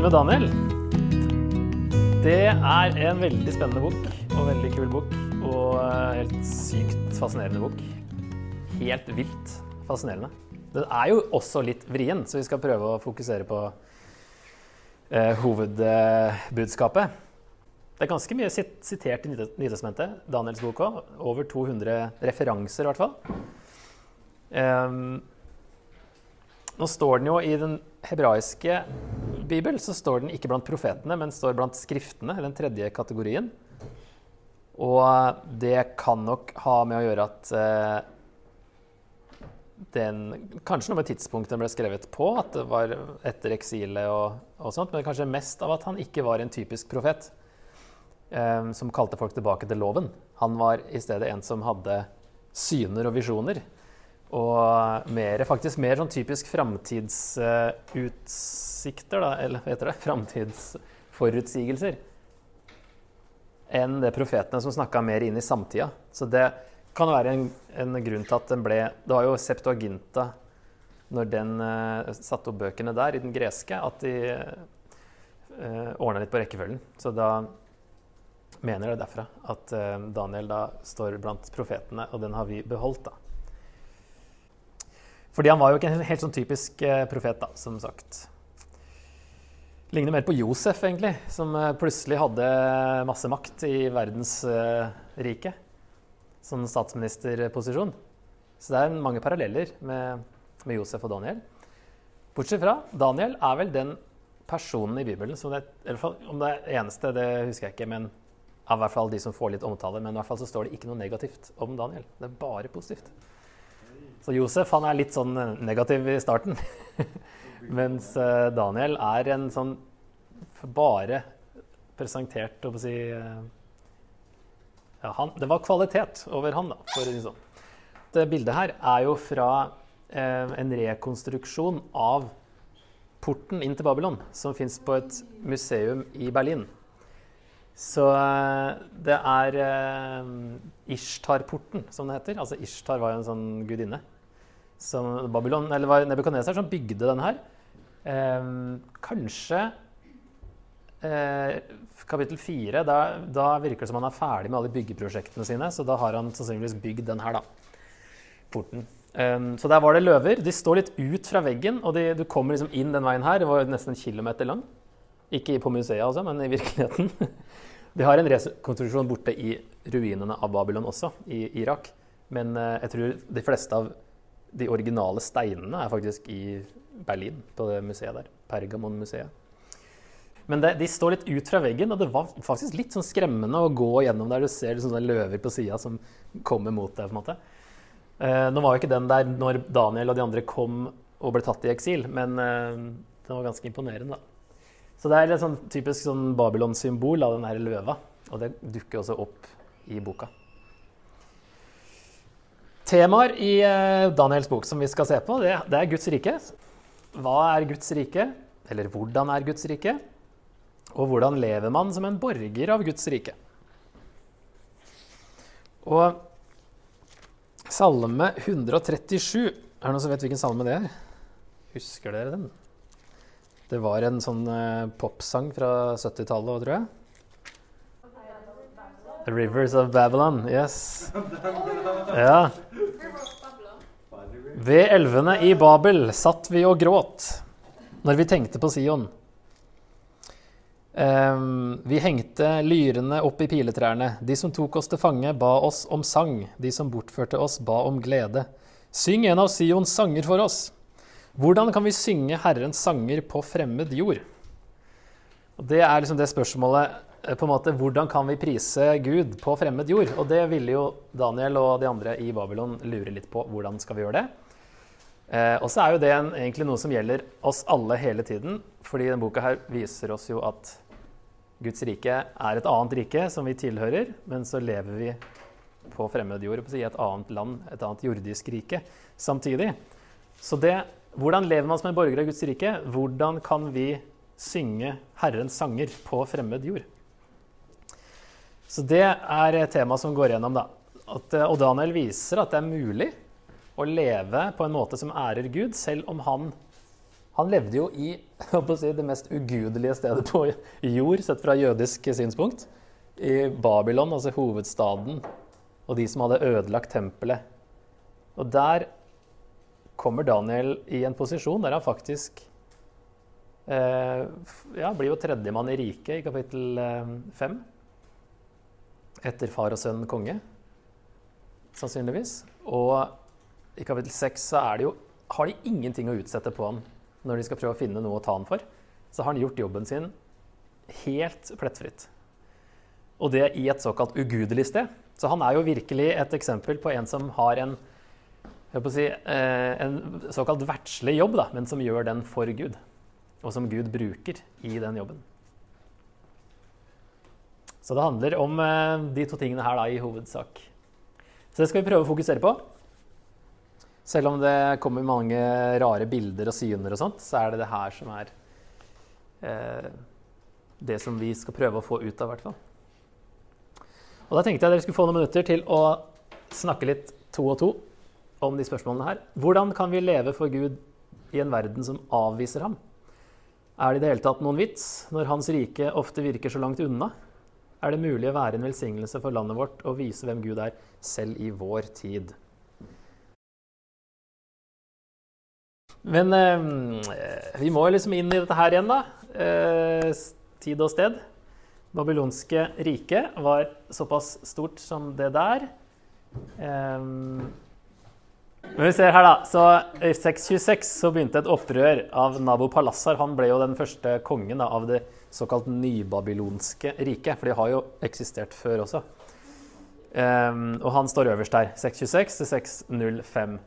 begynne med Daniel. Det er en veldig spennende bok, og veldig kul bok. Og eh, helt sykt fascinerende bok. Helt vilt fascinerende. Den er jo også litt vrien, så vi skal prøve å fokusere på eh, hovedbudskapet. Det er ganske mye sit sitert i Nytestamentet, Daniels bok òg. Over 200 referanser, i hvert fall. Um, nå står den jo i den hebraiske bibel så står den ikke blant profetene, men står blant skriftene, den tredje kategorien. Og det kan nok ha med å gjøre at eh, den Kanskje noe med tidspunktet den ble skrevet på, at det var etter eksilet og, og sånt, men kanskje mest av at han ikke var en typisk profet eh, som kalte folk tilbake til loven. Han var i stedet en som hadde syner og visjoner. Og mer, faktisk mer sånn typisk framtidsutsikter, da, eller hva heter det? Framtidsforutsigelser. Enn det profetene som snakka mer inn i samtida. Så det kan være en, en, grunn til at den ble Det var jo Septuaginta, når den uh, satte opp bøkene der, i den greske, at de uh, ordna litt på rekkefølgen. Så da mener det derfra at uh, Daniel da står blant profetene, og den har vi beholdt, da. Fordi han var jo ikke en helt sånn typisk eh, profet, da, som sagt. Ligner mer på Josef, egentlig, som eh, plutselig hadde masse makt i verdensriket. rike, sånn statsministerposisjon. Så det er mange paralleller med, med, Josef og Daniel. Bortsett fra Daniel er vel den personen i Bibelen som det, eller Om det er eneste, det husker jeg ikke, men av hvert fall de som får litt omtale. Men i hvert fall så står det ikke noe negativt om Daniel. Det er bare positivt. Så Josef han er litt sånn eh, negativ i starten. Mens eh, Daniel er en sånn bare presentert å si eh, ja, han, Det var kvalitet over han, da, for å si sånn. Det bildet her er jo fra eh, en rekonstruksjon av porten inn til Babylon, som fins på et museum i Berlin. Så det er eh, Ishtar-porten, som det heter. Altså Ishtar var jo en sånn gudinne. Som Babylon, eller var Nebukadneser som bygde den her. Eh, kanskje eh, kapittel fire, da, da, virker det som han er ferdig med alle byggeprosjektene sine. Så da har han sannsynligvis bygd den her, da. Porten. Um, så der var det løver. De står litt ut fra veggen, og de, du kommer liksom inn den veien her. Det var nesten en kilometer lang. Ikke på museet, altså, men i virkeligheten. De har en rekonstruksjon borte i ruinene av Babylon også, i Irak. Men uh, jeg tror de fleste av de originale steinene er faktisk i Berlin, på det museet der. Pergamon-museet. Men det, de står litt ut fra veggen, og det var faktisk litt sånn skremmende å gå gjennom der du ser liksom løver på sida som kommer mot deg. på en måte. Eh, nå var jo ikke den der når Daniel og de andre kom og ble tatt i eksil, men eh, den var ganske imponerende. da. Så det er et sånn typisk sånn Babylon-symbol av den her løva. Og det dukker også opp i boka. Temaer i eh, Daniels bok som vi skal se på, det, er Guds rike. Hva er Guds rike? Eller hvordan er Guds rike? Og hvordan lever man som en borger av Guds rike? Og Salme 137 Er det noen som vet hvilken salme det er? Husker dere den? Det var en sånn uh, popsang fra 70-tallet tror jeg. The Rivers of Babylon. Yes. Ja. Ved elvene i Babel satt vi og gråt når vi tenkte på Sion. Um, vi hengte lyrene opp i piletrærne. De som tok oss til fange, ba oss om sang. De som bortførte oss, ba om glede. Syng en av Sions sanger for oss. Hvordan kan vi synge Herrens sanger på fremmed jord? Og det er liksom det spørsmålet på en måte, Hvordan kan vi prise Gud på fremmed jord? Og det ville jo Daniel og de andre i Babylon lure litt på. Hvordan skal vi gjøre det? Eh, og så er jo det en, egentlig noe som gjelder oss alle hele tiden. fordi denne boka her viser oss jo at Guds rike er et annet rike som vi tilhører, men så lever vi på fremmed jord, i et annet land, et annet jordisk rike samtidig. Så det hvordan lever man som en borger av Guds rike? Hvordan kan vi synge Herrens sanger på fremmed jord? Så det er et tema som går gjennom. da. At, og Daniel viser at det er mulig å leve på en måte som ærer Gud, selv om han Han levde jo i si, det mest ugudelige stedet på jord, sett fra jødisk synspunkt. I Babylon, altså hovedstaden, og de som hadde ødelagt tempelet. Og der kommer Daniel i en posisjon der han faktisk eh, ja, blir jo tredjemann i riket i kapittel eh, fem. Etter far og sønn konge, sannsynligvis. Og i kapittel seks så er det jo, har de ingenting å utsette på han når de skal prøve å finne noe å ta han for. Så har han gjort jobben sin helt plettfritt. Og det i et såkalt ugudelig sted. Så han er jo virkelig et eksempel på en som har en si, eh, en såkalt verdslig jobb, da, men som gjør den for Gud. Og som Gud bruker i den jobben. Så det handler om eh, de to tingene her da, i hovedsak. Så det skal vi prøve å fokusere på. Selv om det kommer mange rare bilder og syner og sånt, så er det det her som er eh, det som vi skal prøve å få ut av, hvert fall. Og da tenkte jeg dere skulle få noen minutter til å snakke litt to og to om de spørsmålene her. Hvordan kan vi leve for Gud i en verden som avviser ham? Er det i det hele tatt noen vits når Hans rike ofte virker så langt unna? Er det mulig å være en velsignelse for landet vårt og vise hvem Gud er, selv i vår tid? Men eh, vi må jo liksom inn i dette her igjen, da. Eh, tid og sted. Babylonske riket var såpass stort som det der. Eh, men vi ser her da, så I 626 så begynte et opprør av Nabo Palassar. Han ble jo den første kongen da, av det såkalt nybabylonske riket. For de har jo eksistert før også. Um, og han står øverst der. 626 til 605.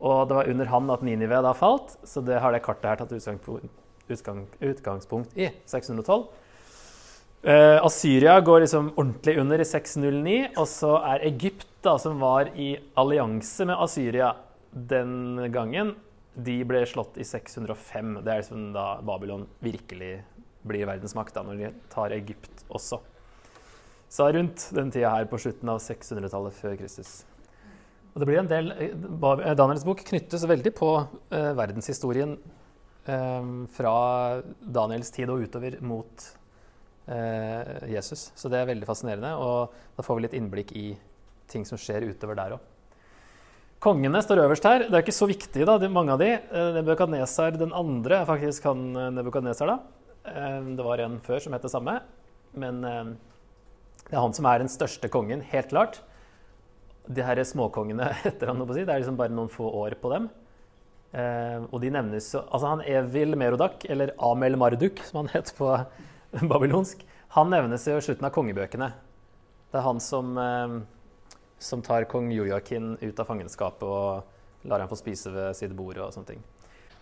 Og det var under han at Ninive da falt, så det har det kartet her tatt utgangspunkt, i. 612. Uh, Asyria går liksom ordentlig under i 609, og så er Egypt, da, som var i allianse med Asyria den gangen, de ble slått i 605. Det er liksom da Babylon virkelig blir verdensmakt, da, når de tar Egypt også. Så rundt den tida her på slutten av 600-tallet før Kristus. Og det blir en del, eh, Daniels bok knyttes veldig på eh, verdenshistorien eh, fra Daniels tid og utover mot eh, Jesus. Så det er veldig fascinerende, og da får vi litt innblikk i ting som skjer utover der òg. Kongene står øverst her. Det er ikke så viktig, da, mange av de. Eh, Nebukadnesar den andre er faktisk han eh, Nebukadnesar, da. Eh, det var en før som het det samme. Men det er han som er den største kongen, helt klart. De her småkongene etter han, det er liksom bare noen få år på dem. og de nevnes Altså han Evil Merodak, eller Amel Marduk, som han het på babylonsk, han nevnes i slutten av kongebøkene. Det er han som, eh, som tar kong Jojakin ut av fangenskapet og lar ham få spise ved sitt bord og sånne ting.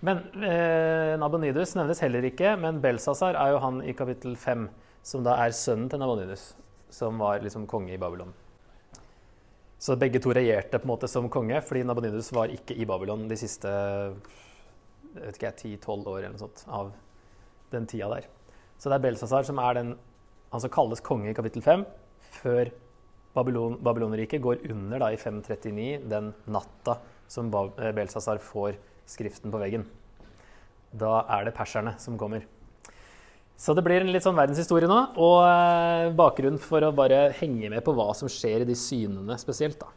Men eh, Nabonidus nevnes heller ikke, men Belsazar er jo han i kapittel 5, som da er sønnen til Nabonidus, som var liksom konge i Babylon. Så begge to regjerte på en måte som konge, fordi Nabonidus var ikke i Babylon de siste 10-12 år eller noe sånt, av den tida der. Så det er Belsazar som er den han som kalles konge i kapittel 5, før Babylon, Babylonriket går under da, i 539, den natta som Belsasar Belsazar får skriften på veggen. Da er det perserne som kommer. Så det blir en litt sånn verdenshistorie nå. Og eh, bakgrunnen for å bare henge med på hva som skjer i de synene spesielt, da.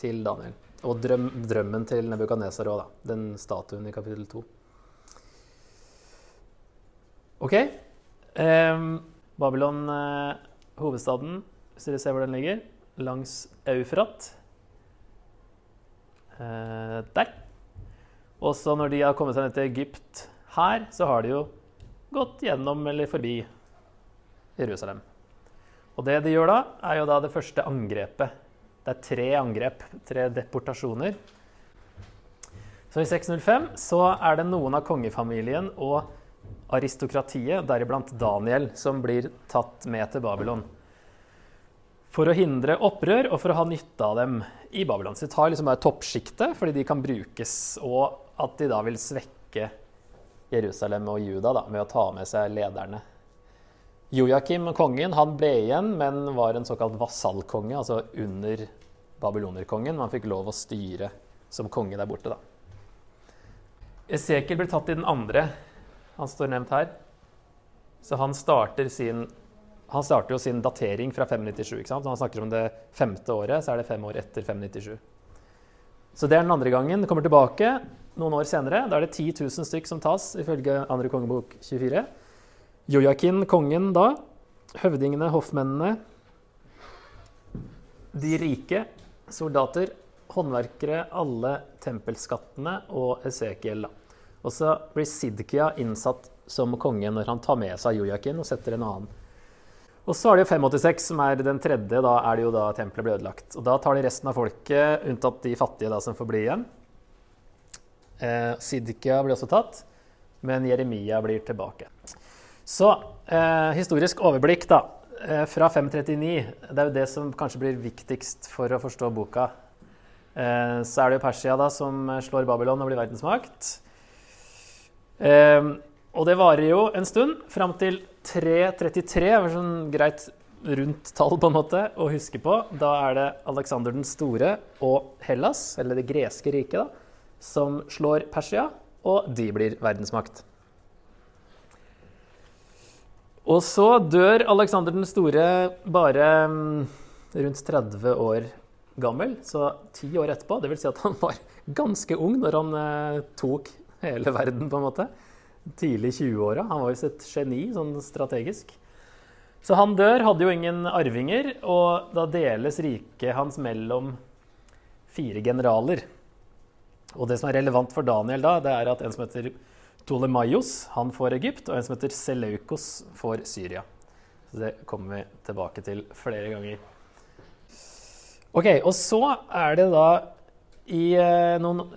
Til Daniel. Og drøm, drømmen til Nebukadnesar òg, da. Den statuen i kapittel 2. OK. Eh, Babylon, eh, hovedstaden, hvis dere ser hvor den ligger, langs Eufrat. Eh, der. Og så når de har kommet seg ned til Egypt her, så har de jo gått gjennom eller forbi Jerusalem. Og det de gjør da, er jo da det første angrepet. Det er tre angrep, tre deportasjoner. Så i 605 så er det noen av kongefamilien og aristokratiet, deriblant Daniel, som blir tatt med til Babylon. For å hindre opprør og for å ha nytte av dem i Babylon. Så de tar liksom bare toppsjiktet fordi de kan brukes, og at de da vil svekke Jerusalem og Juda da, med å ta med seg lederne. Joakim, kongen, han ble igjen, men var en såkalt vasallkonge, altså under babylonerkongen. Man fikk lov å styre som konge der borte, da. Esekiel blir tatt i den andre. Han står nevnt her. Så han starter sin han starter jo sin datering fra 597. ikke sant? Når han snakker om det femte året, så er det fem år etter 597. Så det er den andre gangen. Det kommer tilbake noen år senere. Da er det 10 000 stykk som tas, ifølge andre kongebok 24. Jojakin, kongen da. Høvdingene, hoffmennene. De rike, soldater, håndverkere, alle tempelskattene og Esekiel. Og så blir Sidkia innsatt som konge når han tar med seg Jojakin og setter en annen. Og så er det jo 586, som er den tredje. Da er det jo da tempelet blir ødelagt. Og da tar de resten av folket, unntatt de fattige da, som får bli igjen. Eh, Sidkia blir også tatt, men Jeremia blir tilbake. Så eh, historisk overblikk, da. Eh, fra 539. Det er jo det som kanskje blir viktigst for å forstå boka. Eh, så er det jo Persia da, som slår Babylon og blir verdensmakt. Eh, og det varer jo en stund, fram til 333. er sånn greit rundt tall på en måte å huske på. Da er det Aleksander den store og Hellas, eller det greske riket, da, som slår Persia, og de blir verdensmakt. Og så dør Aleksander den store bare mm, rundt 30 år gammel, så ti år etterpå. Det vil si at han var ganske ung når han eh, tok hele verden, på en måte tidlig 20-åra. Han var jo et geni sånn strategisk. Så han dør, hadde jo ingen arvinger, og da deles riket hans mellom fire generaler. Og det som er relevant for Daniel da, det er at en som heter Tolemaios, han får Egypt, og en som heter Seleukos får Syria. Så det kommer vi tilbake til flere ganger. Ok, Og så er det da i eh, noen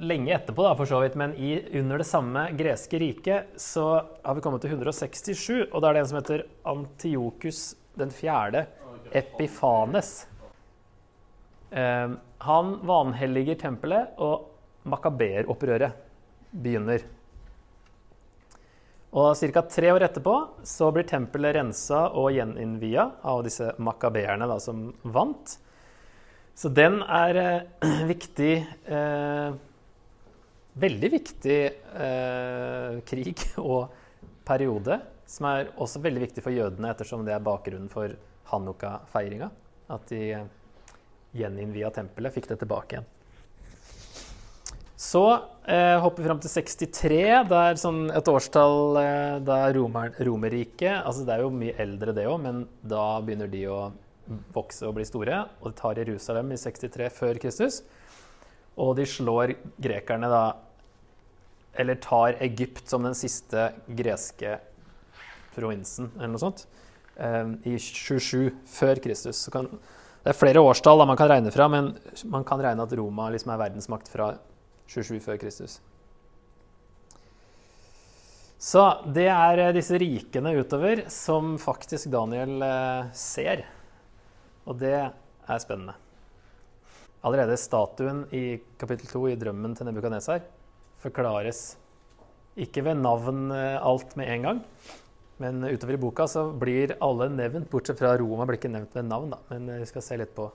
lenge etterpå, da, for så vidt, men i, under det samme greske riket så har vi kommet til 167, og da er det en som heter Antiokus den fjerde, Epifanes. Eh, han vanhelliger tempelet, og makaberopprøret begynner. Og Ca. tre år etterpå så blir tempelet rensa og gjeninnvia av disse makabeerne som vant. Så den er eh, viktig eh, veldig viktig eh, krig og periode, som er også veldig viktig for jødene, ettersom det er bakgrunnen for Hanukka-feiringa. At de gjeninnvia tempelet, fikk det tilbake igjen. Så eh, hopper vi fram til 63. Det er sånn et årstall eh, da Romer, Romerriket altså Det er jo mye eldre, det òg, men da begynner de å vokse og bli store. Og de tar Jerusalem i 63 før Kristus. Og de slår grekerne da Eller tar Egypt som den siste greske provinsen, eller noe sånt, um, i 27 før Kristus. Kan, det er flere årstall da man kan regne fra, men man kan regne at Roma liksom er verdensmakt fra 27 før Kristus. Så det er eh, disse rikene utover som faktisk Daniel eh, ser. Og det er spennende. Allerede statuen i kapittel 2 i drømmen til Nebukadnesar forklares ikke ved navn eh, alt med en gang. Men utover i boka så blir alle nevnt, bortsett fra Roma blir ikke nevnt ved navn. da. Men eh, vi skal se litt på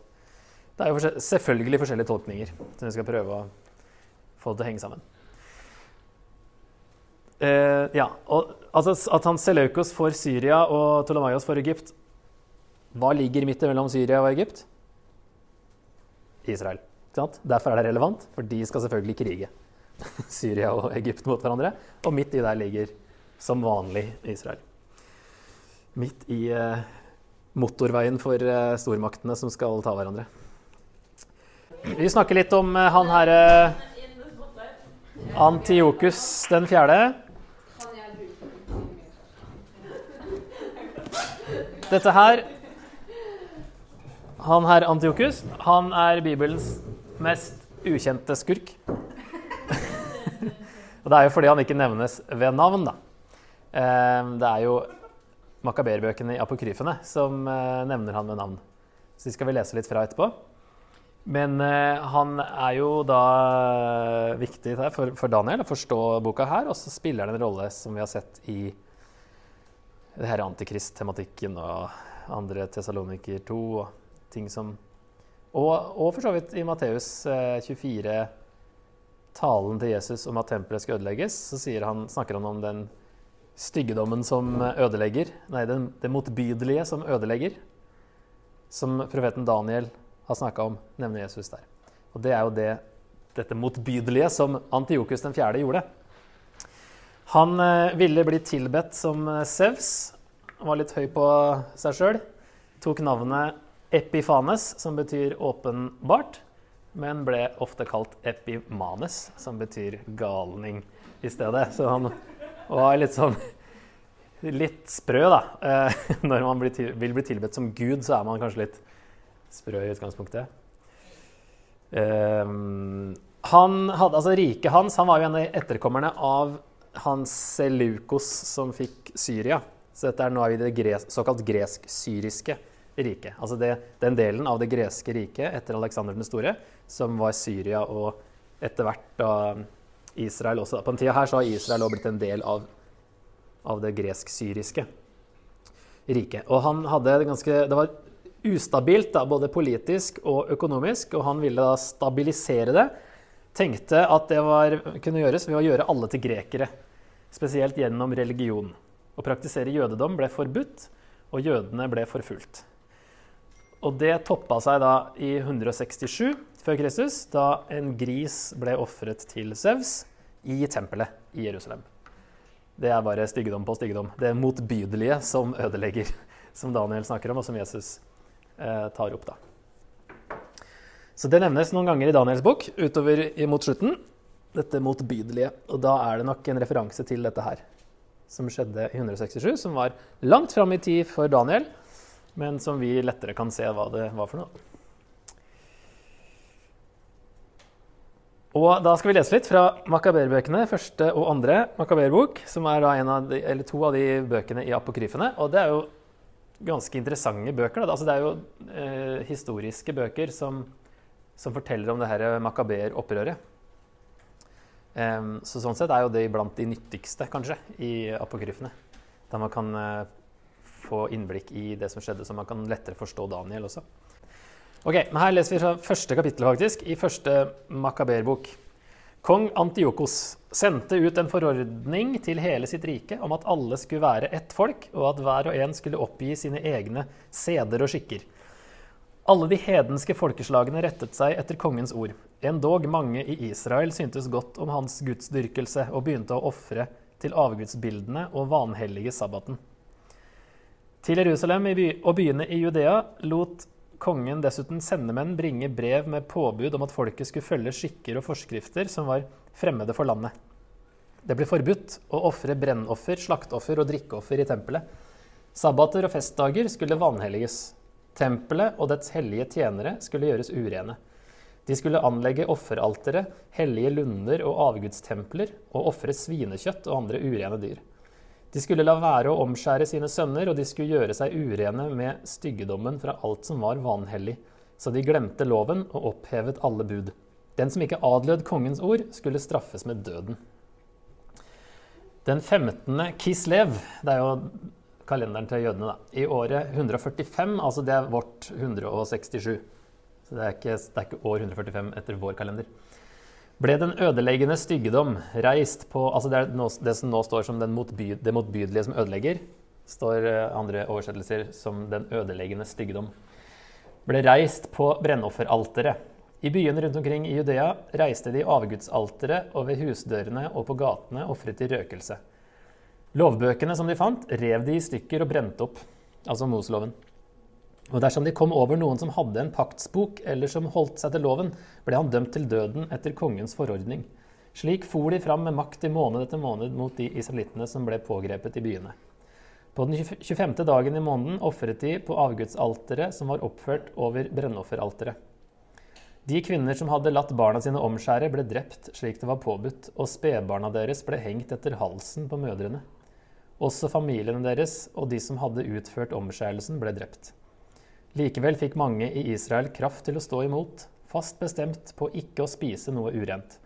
Det er jo selvfølgelig forskjellige tolkninger som vi skal prøve å få det til å henge sammen. Uh, ja, og altså At han Seleukos får Syria og Ptolemaios får Egypt Hva ligger midt mellom Syria og Egypt? Israel. Derfor er det relevant, for de skal selvfølgelig krige. Syria og Egypt mot hverandre. Og midt i der ligger som vanlig Israel. Midt i eh, motorveien for eh, stormaktene som skal ta hverandre. Vi snakker litt om eh, han her eh, Antiokus den fjerde. Dette her han her Antiokus han er Bibelens mest ukjente skurk. og det er jo fordi han ikke nevnes ved navn, da. Ehm, det er jo makaberbøkene i apokryfene som eh, nevner han ved navn. Så de skal vi lese litt fra etterpå. Men eh, han er jo da viktig for, Daniel å forstå boka her, og så spiller han en rolle som vi har sett i det her antikrist-tematikken og andre Tessaloniker 2. og ting som Og, og for så vidt i Matteus 24, talen til Jesus om at tempelet skal ødelegges, så han, snakker han om den styggedommen som ødelegger. Nei, den, det motbydelige som ødelegger. Som profeten Daniel har snakka om, nevner Jesus der. Og det er jo det, dette motbydelige som Antiokus den 4. gjorde. Han eh, ville bli tilbedt som Sevs, eh, var litt høy på seg sjøl. Tok navnet Epifanes, som betyr åpenbart, men ble ofte kalt Epimanes, som betyr galning i stedet. Så han var litt sånn litt sprø, da. Eh, når man vil bli tilbedt som Gud, så er man kanskje litt sprø i utgangspunktet. Han hadde, altså Riket hans han var jo en av etterkommerne av han Selukos som fikk Syria. Så dette er nå vi det gres, såkalt gresk-syriske riket. Altså det, den delen av det greske riket etter Aleksander den store som var Syria og etter hvert da Israel også. På den tida her så har Israel også blitt en del av, av det gresk-syriske riket. Og han hadde ganske Det var ustabilt da, både politisk og økonomisk, og han ville da stabilisere det. Tenkte at det var, kunne gjøres ved å gjøre alle til grekere spesielt gjennom religion. Å praktisere jødedom ble forbudt, og jødene ble forfulgt. Og det toppa seg da i 167 før Kristus, da en gris ble ofret til Sevs i tempelet i Jerusalem. Det er bare styggedom på styggedom. Det motbydelige som ødelegger, som Daniel snakker om, og som Jesus eh, tar opp. da. Så Det nevnes noen ganger i Daniels bok utover mot slutten dette motbydelige. Og da er det nok en referanse til dette her, som skjedde i 167, som var langt fram i tid for Daniel, men som vi lettere kan se hva det var for noe. Og da skal vi lese litt fra Makaberbøkene, første og andre Makaberbok, som er de, to av de bøkene i apokryfene. Og det er jo ganske interessante bøker. Altså, det er jo eh, historiske bøker som, som, forteller om det her makaber-opprøret. Um, så sånn sett er jo det blant de nyttigste, kanskje, i apokryfene. Der man kan uh, få innblikk i det som skjedde, så man kan lettere forstå Daniel også. Ok, men Her leser vi fra første kapittel, faktisk, i første Makaberbok. Kong Antiokos sendte ut en forordning til hele sitt rike om at alle skulle være ett folk, og at hver og en skulle oppgi sine egne seder og skikker. Alle de hedenske folkeslagene rettet seg etter kongens ord. Endog mange i Israel syntes godt om hans gudsdyrkelse og begynte å ofre til avgudsbildene og vanhellige sabbaten. Til Jerusalem og byene i Judea lot kongen dessuten sendemenn bringe brev med påbud om at folket skulle følge skikker og forskrifter som var fremmede for landet. Det ble forbudt å ofre brennoffer, slakteoffer og drikkeoffer i tempelet. Sabbater og festdager skulle vanhelliges. Tempelet og dets hellige tjenere skulle gjøres urene. De skulle anlegge offeraltere, hellige lunder og avgudstempler og ofre svinekjøtt og andre urene dyr. De skulle la være å omskjære sine sønner, og de skulle gjøre seg urene med styggedommen fra alt som var vanhellig. Så de glemte loven og opphevet alle bud. Den som ikke adlød kongens ord, skulle straffes med døden. Den 15. Kislev, det er jo kalenderen til jødene, da. I året 145, altså det er vårt 167. Så det er, ikke, det er ikke år 145 etter vår kalender. Ble den ødeleggende styggedom reist på Altså det er det som nå står som motby, det motbydelige som ødelegger, står eh, andre oversettelser som den ødeleggende styggedom. Ble reist på brennofferalteret. I byene rundt omkring i Judea reiste de avgudsalteret, og ved husdørene og på gatene ofret de røkelse. Lovbøkene som de fant, rev de i stykker og brente opp, altså Mosloven. Og dersom de kom over noen som hadde en paktsbok, eller som holdt seg til loven, ble han dømt til døden etter kongens forordning. Slik for de fram med makt i måned etter måned mot de israelittene som ble pågrepet i byene. På den 25. dagen i måneden ofret de på avgudsalteret som var oppført over brennofferalteret. De kvinner som hadde latt barna sine omskjære, ble drept slik det var påbudt, og spedbarna deres ble hengt etter halsen på mødrene. Også familiene deres og de som hadde utført omskjærelsen, ble drept. Likevel fikk mange i Israel kraft til å stå imot, fast bestemt på ikke å spise noe urent.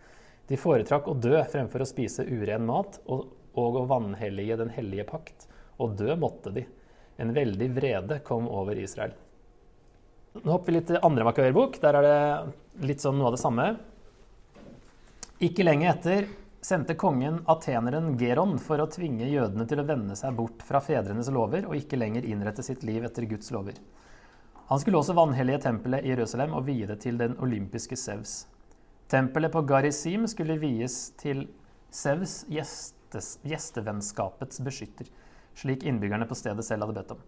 De foretrakk å dø fremfor å spise uren mat og, og å vanhellige den hellige pakt, og dø måtte de. En veldig vrede kom over Israel. Nå hopper vi litt til andre Makaber-bok. Der er det litt sånn noe av det samme. Ikke lenge etter sendte kongen ateneren Geron for å tvinge jødene til å vende seg bort fra fedrenes lover og ikke lenger innrette sitt liv etter Guds lover. Han skulle også vanhellige tempelet i Jerusalem og vie det til den olympiske Sevs. Tempelet på Garisim skulle vies til Sevs gjestes, gjestevennskapets beskytter, slik innbyggerne på stedet selv hadde bedt om.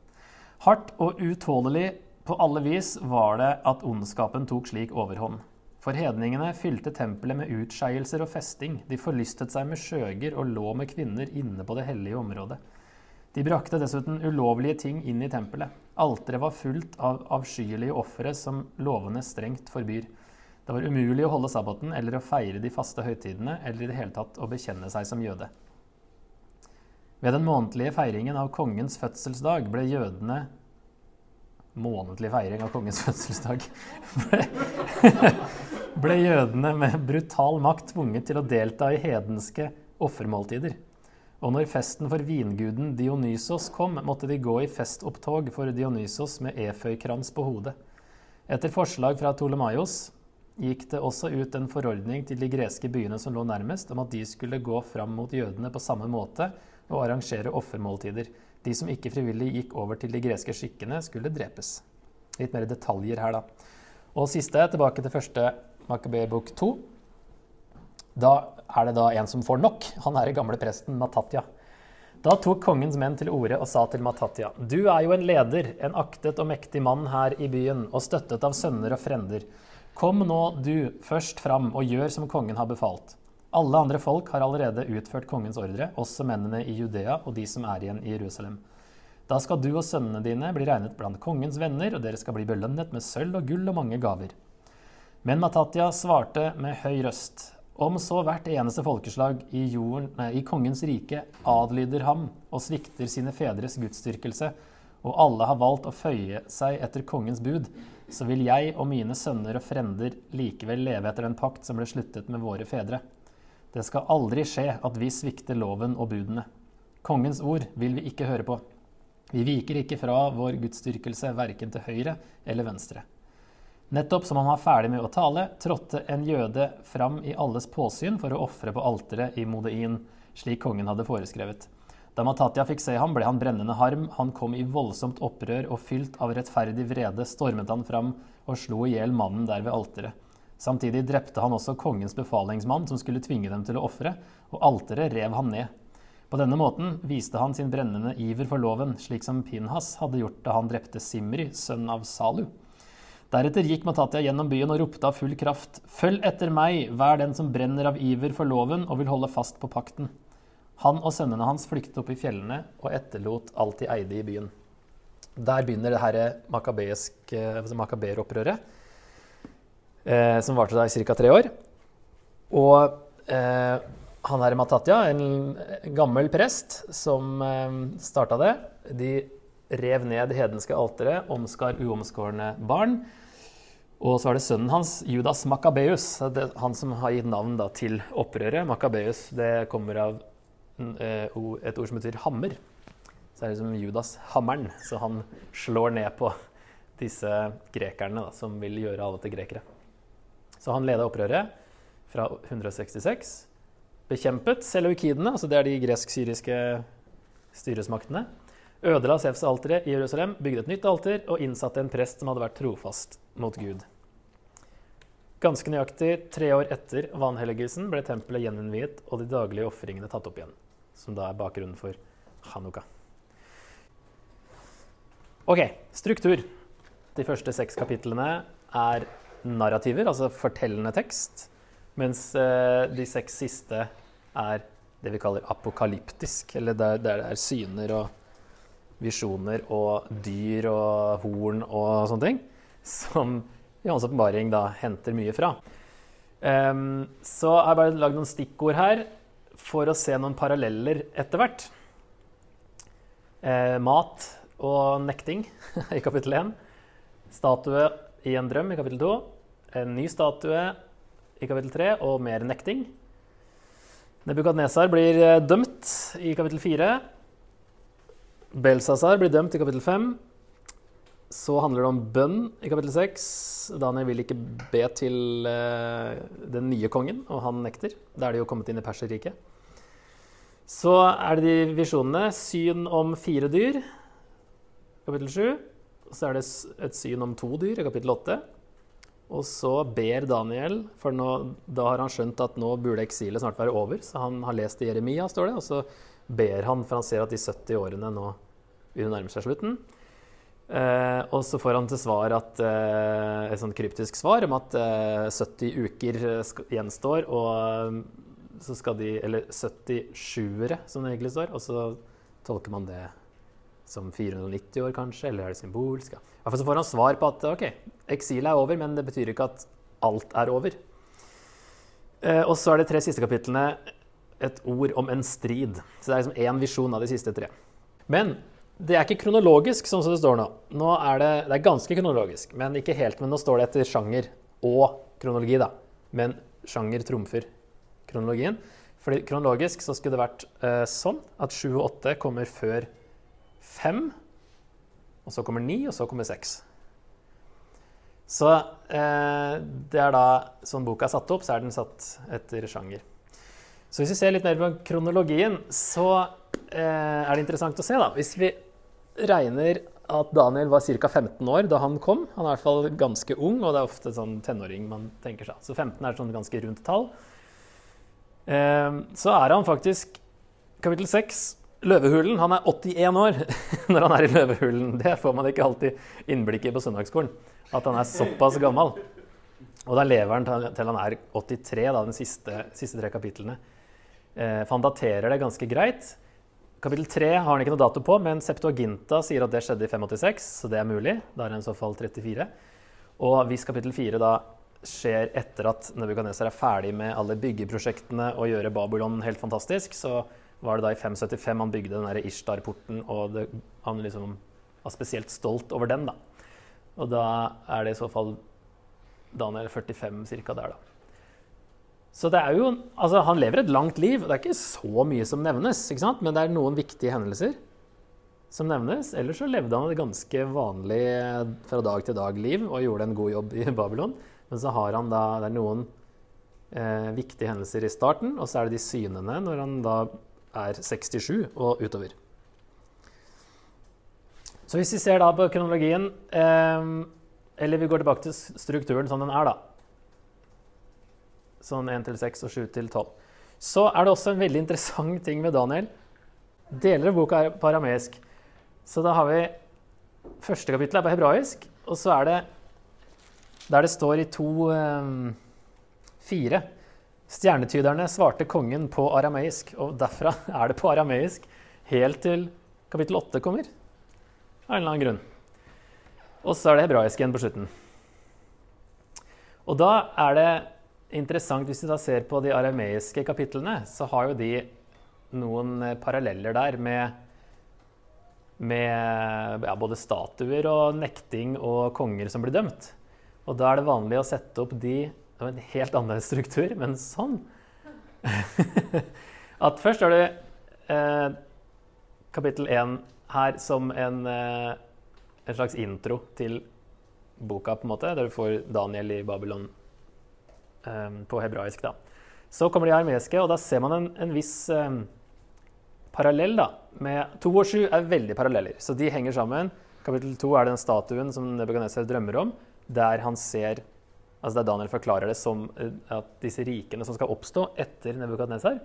Hardt og utålelig på alle vis var det at ondskapen tok slik overhånd. For hedningene fylte tempelet med utskeielser og festing. De forlystet seg med skjøger og lå med kvinner inne på det hellige området. De brakte dessuten ulovlige ting inn i tempelet. Alteret var fullt av avskyelige ofre som lovene strengt forbyr. Det var umulig å holde sabbaten eller å feire de faste høytidene eller i det hele tatt å bekjenne seg som jøde. Ved den månedlige feiringen av kongens fødselsdag ble jødene Månedlig feiring av kongens fødselsdag ble, ble jødene med brutal makt tvunget til å delta i hedenske offermåltider. Og når festen for vinguden Dionysos kom, måtte de gå i festopptog for Dionysos med eføykrans på hodet. Etter forslag fra Tolemaios gikk det også ut en forordning til de greske byene som lå nærmest, om at de skulle gå fram mot jødene på samme måte og arrangere offermåltider. De som ikke frivillig gikk over til de greske skikkene, skulle drepes. Litt mer detaljer her, da. Og siste, tilbake til første Makabé-bok to. Da er det da en som får nok. Han er den gamle presten Matatya. Da tok kongens menn til orde og sa til Matatya.: Du er jo en leder, en aktet og mektig mann her i byen, og støttet av sønner og frender. Kom nå du først fram og gjør som kongen har befalt. Alle andre folk har allerede utført kongens ordre, også mennene i Judea og de som er igjen i Jerusalem. Da skal du og sønnene dine bli regnet blant kongens venner, og dere skal bli belønnet med sølv og gull og mange gaver. Men Matatya svarte med høy røst. Om så hvert eneste folkeslag i, jorden, nei, i kongens rike adlyder ham og svikter sine fedres gudsdyrkelse, og alle har valgt å føye seg etter kongens bud, så vil jeg og mine sønner og frender likevel leve etter den pakt som ble sluttet med våre fedre. Det skal aldri skje at vi svikter loven og budene. Kongens ord vil vi ikke høre på. Vi viker ikke fra vår gudsdyrkelse verken til høyre eller venstre. Nettopp som han var ferdig med å tale, trådte en jøde fram i alles påsyn for å ofre på alteret i Modein, slik kongen hadde foreskrevet. Da Matatia fikk se ham, ble han brennende harm. Han kom i voldsomt opprør, og fylt av rettferdig vrede stormet han fram og slo i hjel mannen der ved alteret. Samtidig drepte han også kongens befalingsmann, som skulle tvinge dem til å ofre, og alteret rev han ned. På denne måten viste han sin brennende iver for loven, slik som Pinhas hadde gjort da han drepte Simri, sønn av Salu. Deretter gikk Matatia gjennom byen og ropte av full kraft.: Følg etter meg, vær den som brenner av iver for loven og vil holde fast på pakten. Han og sønnene hans flyktet opp i fjellene og etterlot alt de eide i byen. Der begynner det her makabeeropprøret eh, som varte da i ca. tre år. Og eh, han her Matatya, en gammel prest som eh, starta det, de rev ned hedenske altere, omskar uomskårne barn. Og så er det sønnen hans, Judas Makabeus, han som har gitt navn da, til opprøret. Makabeus det kommer av eh, et ord som betyr hammer. Så er det som Judas hammeren. Så han slår ned på disse grekerne da, som vil gjøre alle til grekere. Så han leda opprøret fra 166. Bekjempet seleukidene, altså det er de gresk-syriske styresmaktene. Ødela Sefs-alteret i Jerusalem, bygde et nytt alter og innsatte en prest som hadde vært trofast mot Gud. Ganske nøyaktig tre år etter vanhelligelsen ble tempelet gjeninnviet og de daglige ofringene tatt opp igjen, som da er bakgrunnen for Hanukka. Ok, struktur. De første seks kapitlene er narrativer, altså fortellende tekst. Mens eh, de seks siste er det vi kaller apokalyptisk, eller der, der det er syner og visjoner og dyr og horn og sånne ting. Som Johans åpenbaring henter mye fra. Um, så har bare lagd noen stikkord her for å se noen paralleller etter hvert. Uh, mat og nekting i kapittel 1. Statue i en drøm i kapittel 2. En ny statue i kapittel 3 og mer nekting. Nebukadnesar blir eh, dømt i kapittel 4. Belsazar blir dømt i kapittel 5. Så handler det om bønn i kapittel 6. Daniel vil ikke be til uh, den nye kongen, og han nekter. Da er de jo kommet inn i Perserriket. Så er det de visjonene. Syn om fire dyr, kapittel 7. Så er det et syn om to dyr i kapittel 8. Og så ber Daniel, for nå, da har han skjønt at nå burde eksilet snart være over. Så han har lest i Jeremia, står det, og så ber han, for han ser at de 70 årene nå begynner seg slutten. Eh, og så får han til svar at, eh, et sånt kryptisk svar om at eh, 70 uker gjenstår, og så skal de Eller 77-ere, som det egentlig står. Og så tolker man det som 490 år, kanskje, eller er det symbolsk? Ja. så får han svar på at ok, eksilet er over, men det betyr ikke at alt er over. Og så er det tre siste kapitlene et ord om en strid. Så det er liksom én visjon av de siste tre. Men det er ikke kronologisk, sånn som det står nå. nå er det, det, er ganske kronologisk, men ikke helt. Men nå står det etter sjanger og kronologi, da. Men sjanger trumfer kronologien. Fordi kronologisk så skulle det vært eh, sånn at 7 og 8 kommer før 5. Og så kommer 9, og så kommer 6. Så eh, det er da sånn boka er satt opp, så er den satt etter sjanger. Så hvis vi ser litt mer på kronologien, så eh, er det interessant å se, da. Hvis vi regner at Daniel var ca. 15 år da han kom. Han er i hvert fall ganske ung, og det er ofte sånn tenåring man tenker seg. Så 15 er et sånn ganske rundt tall. Ehm, så er han faktisk kapittel 6, Løvehulen. Han er 81 år når han er i Løvehulen. Det får man ikke alltid innblikk i på søndagsskolen. At han er såpass gammel. Og da lever han til han er 83, da, de siste, siste tre kapitlene. For han daterer det ganske greit. Kapittel 3 har han ikke noe dato på, men Septuaginta sier at det skjedde i 586, så det er mulig. Da er det i så fall 34. Og hvis kapittel 4 da skjer etter at Nebukadneser er ferdig med alle byggeprosjektene og gjøre Babylon helt fantastisk, så var det da i 575 han bygde den Ishtar-porten, og det, han liksom var spesielt stolt over den. da. Og da er det i så fall Daniel 45 ca. der, da. Så det er jo, altså Han lever et langt liv. og Det er ikke så mye som nevnes, ikke sant? men det er noen viktige hendelser som nevnes. Ellers så levde han et ganske vanlig fra dag til dag-liv og gjorde en god jobb i Babylon. Men så har han da, det er noen eh, viktige hendelser i starten, og så er det de synene når han da er 67 og utover. Så hvis vi ser da på kronologien, eh, eller vi går tilbake til strukturen som den er, da sånn 1 til 6 og 7 til 12. Så er det også en veldig interessant ting med Daniel. Deler av boka er på arameisk. Så da har vi Første kapittel er på hebraisk, og så er det der det står i to um, Stjernetyderne svarte kongen på arameisk, og derfra er det på arameisk helt til kapittel 8 kommer. Av en eller annen grunn. Og så er det hebraisk igjen på slutten. Og da er det interessant hvis du da ser på de arameiske kapitlene, så har jo de noen eh, paralleller der med, med ja, både statuer og nekting og konger som blir dømt. Og da er det vanlig å sette opp de var en helt annerledes struktur, men sånn. At først har du eh, kapittel 1 her som en, eh, en slags intro til boka, på en måte, der du får Daniel i Babylon på hebraisk. da. Så kommer de armeiske, og da ser man en, en viss um, parallell. da, med To og sju er veldig paralleller, så de henger sammen. Kapittel to er den statuen som Nebukadneser drømmer om, der han ser altså Der Daniel forklarer det som uh, at disse rikene som skal oppstå etter Nebukadnesar.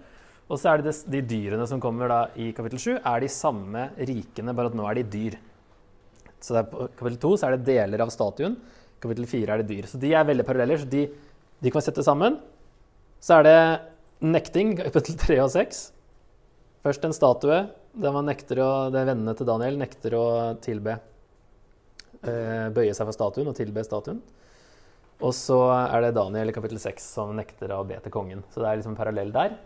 Og så er det de dyrene som kommer da i kapittel 7, er de samme rikene, bare at nå er de dyr. Så på kapittel 2 er det deler av statuen. Kapittel 4 er det dyr. Så de er veldig paralleller. så de de kan sette sammen. Så er det nekting, kapittel 3 og 6. Først en statue der man nekter å, det er vennene til Daniel nekter å tilbe eh, Bøye seg for statuen og tilbe statuen. Og så er det Daniel kapittel 6 som nekter å be til kongen. Så det er liksom parallell der.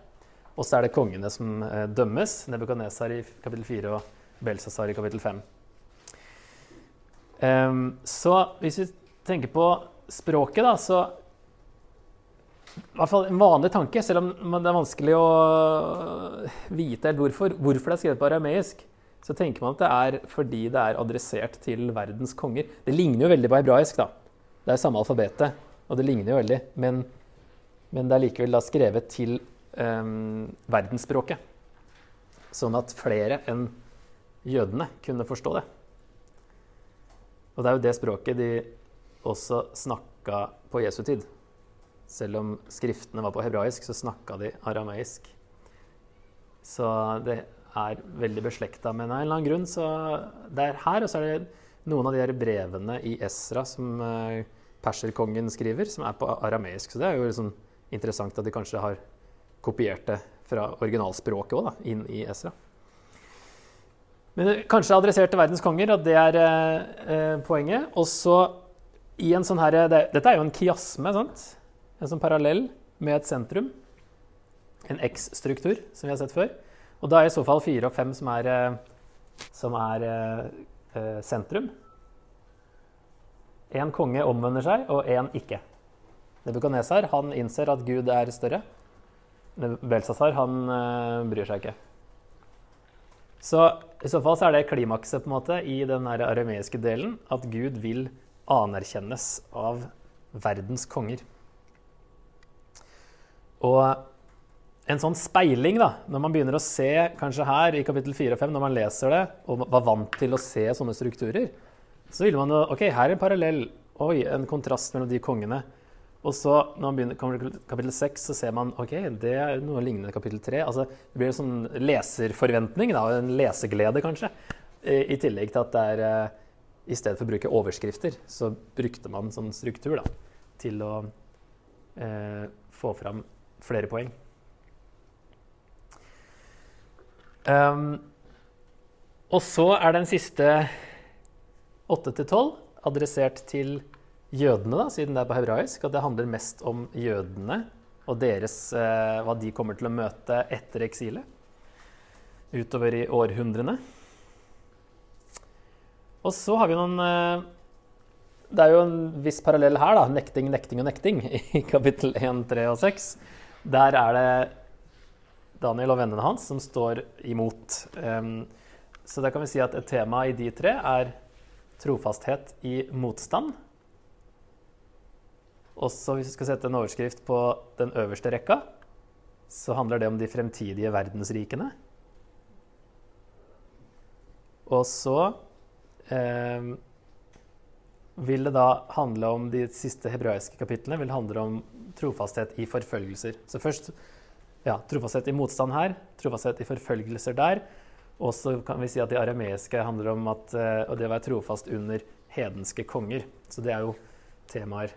Og så er det kongene som eh, dømmes. Nebukadnesar i kapittel 4 og Belsasar i kapittel 5. Um, ehm, så hvis vi tenker på språket, da, så i hvert fall en vanlig tanke, selv om det er vanskelig å vite helt hvorfor, hvorfor det er skrevet på arameisk, så tenker man at det er fordi det er adressert til verdens konger. Det ligner jo veldig på hebraisk, da. Det er samme alfabetet, og det ligner jo veldig. Men, men det er likevel da skrevet til um, verdensspråket. Sånn at flere enn jødene kunne forstå det. Og det er jo det språket de også snakka på Jesu tid. Selv om skriftene var på hebraisk, så snakka de arameisk. Så det er veldig beslekta, men av en eller annen grunn. Så det er her, og så er det noen av de her brevene i Esra som uh, perserkongen skriver, som er på arameisk. Så det er jo liksom interessant at de kanskje har kopiert det fra originalspråket òg, inn i Esra. Men kanskje adressert til verdens konger, at det er eh, poenget. Og så i en sånn her det, Dette er jo en kiasme, sant? En sånn parallell med et sentrum. En X-struktur, som vi har sett før. Og da er i så fall fire og fem som er, eh, som er eh, eh, sentrum. Én konge omvender seg, og én ikke. Nebukadnesar innser at Gud er større. Belsasar han eh, bryr seg ikke. Så i så fall så er det klimakset på en måte i den arameiske delen at Gud vil anerkjennes av verdens konger. Og en sånn speiling, da, når man begynner å se kanskje her i kapittel 4 og 5, når man leser det og var vant til å se sånne strukturer, så ville man jo OK, her er en parallell. Oi, en kontrast mellom de kongene. Og så når man begynner, kommer til kapittel 6, så ser man ok, det er noe lignende kapittel 3. Altså, det blir en sånn leserforventning, da, en leseglede kanskje. I, tillegg til at det er eh, I stedet for å bruke overskrifter, så brukte man sånn struktur da, til å eh, få fram flere poeng. Um, og så er den siste 8-12 adressert til jødene, da, siden det er på hebraisk. Og det handler mest om jødene og deres, eh, hva de kommer til å møte etter eksilet. Utover i århundrene. Og så har vi noen eh, Det er jo en viss parallell her, da. Nekting, nekting og nekting i kapittel 1, 3 og 6. Der er det Daniel og vennene hans som står imot. Så da kan vi si at et tema i de tre er trofasthet i motstand. Også hvis vi skal sette en overskrift på den øverste rekka, så handler det om de fremtidige verdensrikene. Og så eh, vil det da handle om de siste hebraiske kapitlene vil handle om trofasthet i forfølgelser. Så først ja, trofasthet i motstand her, trofasthet i forfølgelser der. Og så kan vi si at de arameiske handler om at, uh, det å være trofast under hedenske konger. Så det er jo temaer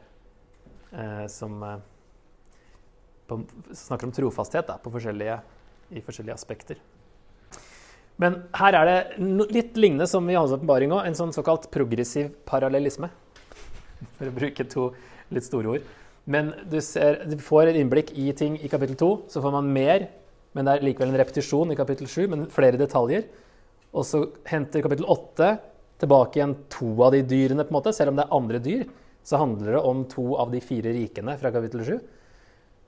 eh, som uh, på, snakker om trofasthet da, forskjellige, i forskjellige aspekter. Men her er det litt lignende som i òg, en sånn såkalt progressiv parallellisme. For å bruke to litt store ord. Men du, ser, du, får et innblikk i ting i kapittel 2, så får man mer, men det er likevel en repetisjon i kapittel 7, men flere detaljer. Og så henter kapittel 8 tilbake igjen to av de dyrene, på en måte. Selv om det er andre dyr, så handler det om to av de fire rikene fra kapittel 7.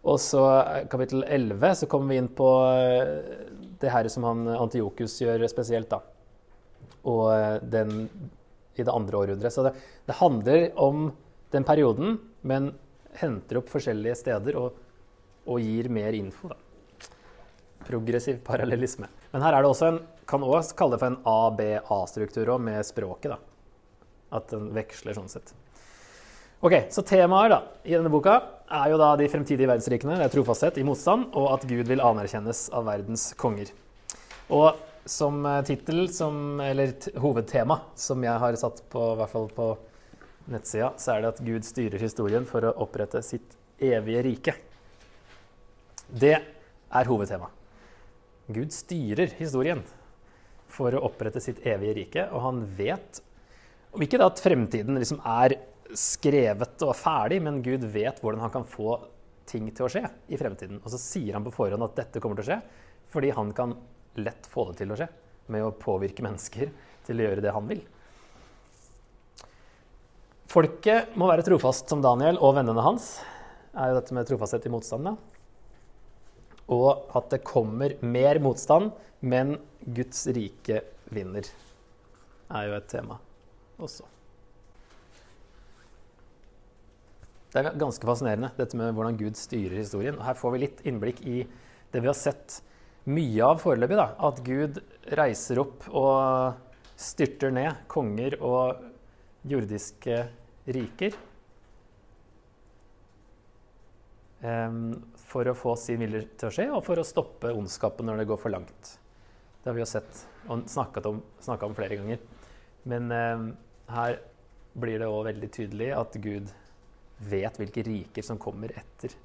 Og så eh, kapittel 11 så kommer vi inn på eh, det her som han Antiokus gjør spesielt, da. Og eh, den i det andre århundret. Så det, det handler om den perioden, men henter opp forskjellige steder og, og gir mer info. Da. Progressiv parallellisme. Men her er det også en kan også kalle det for en ABA-struktur med språket. da. At den veksler sånn sett. Ok, Så temaer da, i denne boka er jo da de fremtidige verdensrikene, det er trofasthet i motstand, og at Gud vil anerkjennes av verdens konger. Og som eh, tittel, eller hovedtema, som jeg har satt på, i hvert fall på nettsida, så er det at Gud styrer historien for å opprette sitt evige rike. Det er hovedtema. Gud styrer historien for å opprette sitt evige rike, og han vet om ikke da at fremtiden liksom er skrevet og ferdig, men Gud vet hvordan han kan få ting til å skje i fremtiden. Og så sier han på forhånd at dette kommer til å skje, fordi han kan lett få det til å skje med å påvirke mennesker til å gjøre det han vil. Folket må være trofast som Daniel og vennene hans. er jo dette med trofasthet i motstand. Og at det kommer mer motstand, men Guds rike vinner, er jo et tema også. Det er ganske fascinerende, dette med hvordan Gud styrer historien. Og Her får vi litt innblikk i det vi har sett mye av foreløpig. da, At Gud reiser opp og styrter ned konger og jordiske riker. For å få sin vilje til å skje, og for å stoppe ondskapen når det går for langt. Det har vi jo sett og snakket om, om flere ganger. Men um, her blir det òg veldig tydelig at Gud vet hvilke riker som kommer etter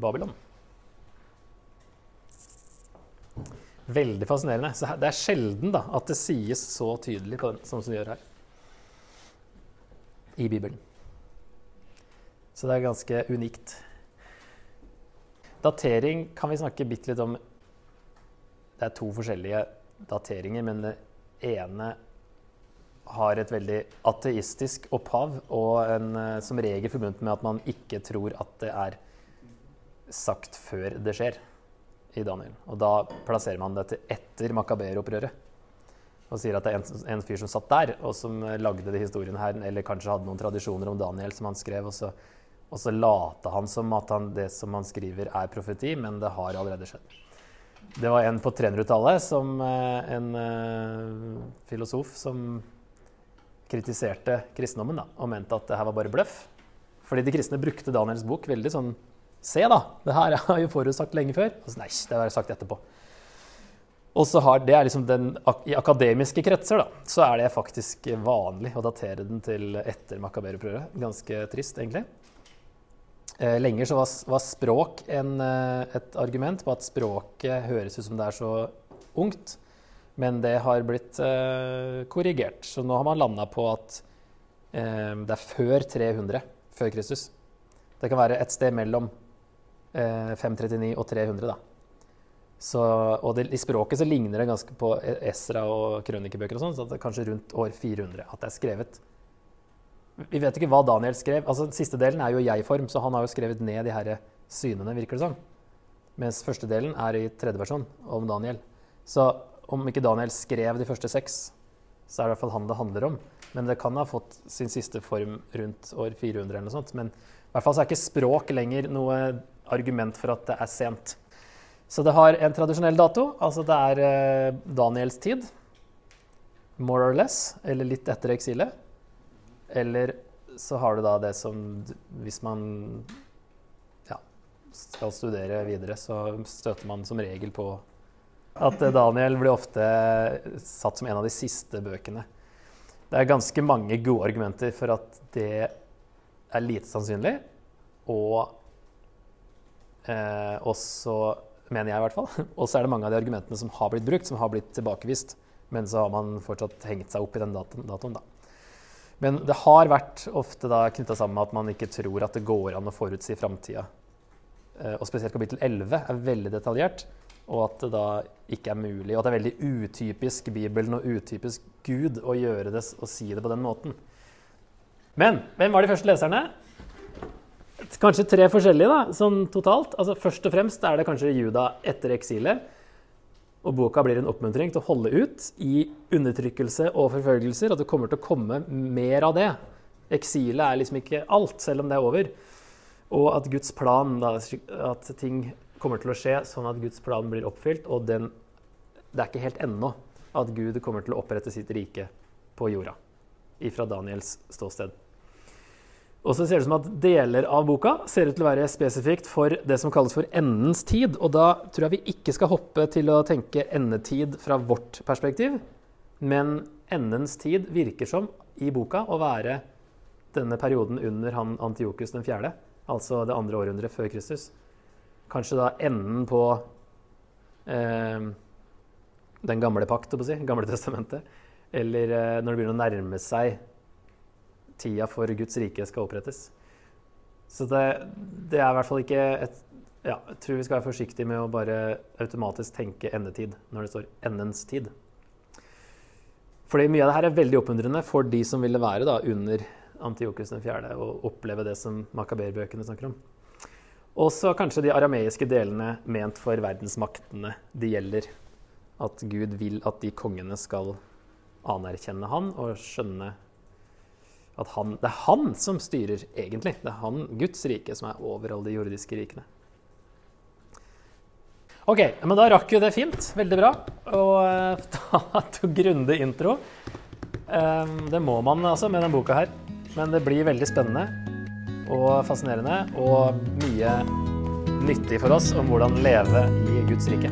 Babylon. Veldig fascinerende. Så det er sjelden da, at det sies så tydelig den, som det gjør her i Bibelen. Så det er ganske unikt. Datering kan vi snakke bitte litt om. Det er to forskjellige dateringer, men det ene har et veldig ateistisk opphav og en, eh, som regel forbundet med at man ikke tror at det er sagt før det skjer i Daniel. Og da plasserer man det til etter Makaber-opprøret. Og sier at det er en, en, fyr som satt der, og som lagde de historiene her, eller kanskje hadde noen tradisjoner om Daniel som han skrev, og så, og så lata han som at han, det som han skriver, er profeti, men det har allerede skjedd. Det var en på 300-tallet, som eh, en uh, filosof som kritiserte kristendommen da, og mente at det her var bare bløff. Fordi de kristne brukte Daniels bok veldig sånn Se, da! Det her har jo forutsagt lenge før. Og så, Nei, det har jeg sagt etterpå. Og så har, det er liksom den, I akademiske kretser da, så er det faktisk vanlig å datere den til etter Makaber-opprøret. Ganske trist, egentlig. Eh, lenger så var, var språk en, eh, et argument på at språket høres ut som det er så ungt. Men det har blitt eh, korrigert. Så nå har man landa på at eh, det er før 300 før Kristus. Det kan være et sted mellom eh, 539 og 300. da. Så, og det, I språket så ligner det ganske på Esra og krønikebøker. og sånn, så det er kanskje rundt år 400 at det er skrevet. Vi vet ikke hva Daniel skrev. altså Siste delen er jo jeg-form, så han har jo skrevet ned de her synene, virker det som. Mens første delen er i tredje versjon om Daniel. Så om ikke Daniel skrev de første seks, så er det i hvert fall han det handler om. Men det kan ha fått sin siste form rundt år 400 eller noe sånt. Men i hvert fall så er ikke språk lenger noe argument for at det er sent. Så det har en tradisjonell dato. Altså det er eh, Daniels tid. More or less. Eller litt etter eksilet. Eller så har du da det som Hvis man ja, skal studere videre, så støter man som regel på at Daniel blir ofte satt som en av de siste bøkene. Det er ganske mange gode argumenter for at det er lite sannsynlig. Og eh, også, mener jeg i hvert fall, og så er det mange av de argumentene som har blitt brukt, som har blitt tilbakevist. Men så har man fortsatt hengt seg opp i den datoen. da. Men det har vært ofte knytta sammen med at man ikke tror at det går an å forutsi framtida. Eh, og spesielt kapittel 11 er veldig detaljert og at det da ikke er mulig. Og at det er veldig utypisk Bibelen og utypisk Gud å gjøre det og si det på den måten. Men hvem var de første leserne? Kanskje tre forskjellige, da, sånn totalt. Altså Først og fremst er det kanskje Juda etter eksilet. Og boka blir en oppmuntring til å holde ut i undertrykkelse og forfølgelser. At det kommer til å komme mer av det. Eksilet er liksom ikke alt, selv om det er over. Og at Guds plan, da, at ting kommer til å skje sånn at Guds plan blir oppfylt. Og den, det er ikke helt ennå at Gud kommer til å opprette sitt rike på jorda. Ifra Daniels ståsted. Og så ser det ut som at Deler av boka ser ut til å være spesifikt for det som kalles for endens tid. Og da tror jeg vi ikke skal hoppe til å tenke endetid fra vårt perspektiv. Men endens tid virker som i boka å være denne perioden under han Antiokus den altså det andre århundret før Kristus kanskje da enden på eh, den gamle pakt, si, gamle testamentet. Eller eh, når det begynner å nærme seg tida for Guds rike skal opprettes. Så det, det er i hvert fall ikke et ja, Jeg tror vi skal være forsiktige med å bare automatisk tenke endetid når det står 'endens tid'. Fordi mye av det her er veldig oppmuntrende for de som ville være da, under Antiokus 4. og oppleve det som Makaber-bøkene snakker om. Også kanskje de arameiske delene ment for verdensmaktene det gjelder. At Gud vil at de kongene skal anerkjenne han og skjønne at han, det er han som styrer, egentlig. Det er han, Guds rike, som er over alle de jordiske rikene. Ok, men da rakk jo det fint. Veldig bra. Og ta to grundig intro. Ehm, det må man altså med denne boka her. Men det blir veldig spennende og fascinerende og mye nyttig for oss om hvordan leve i Guds rike.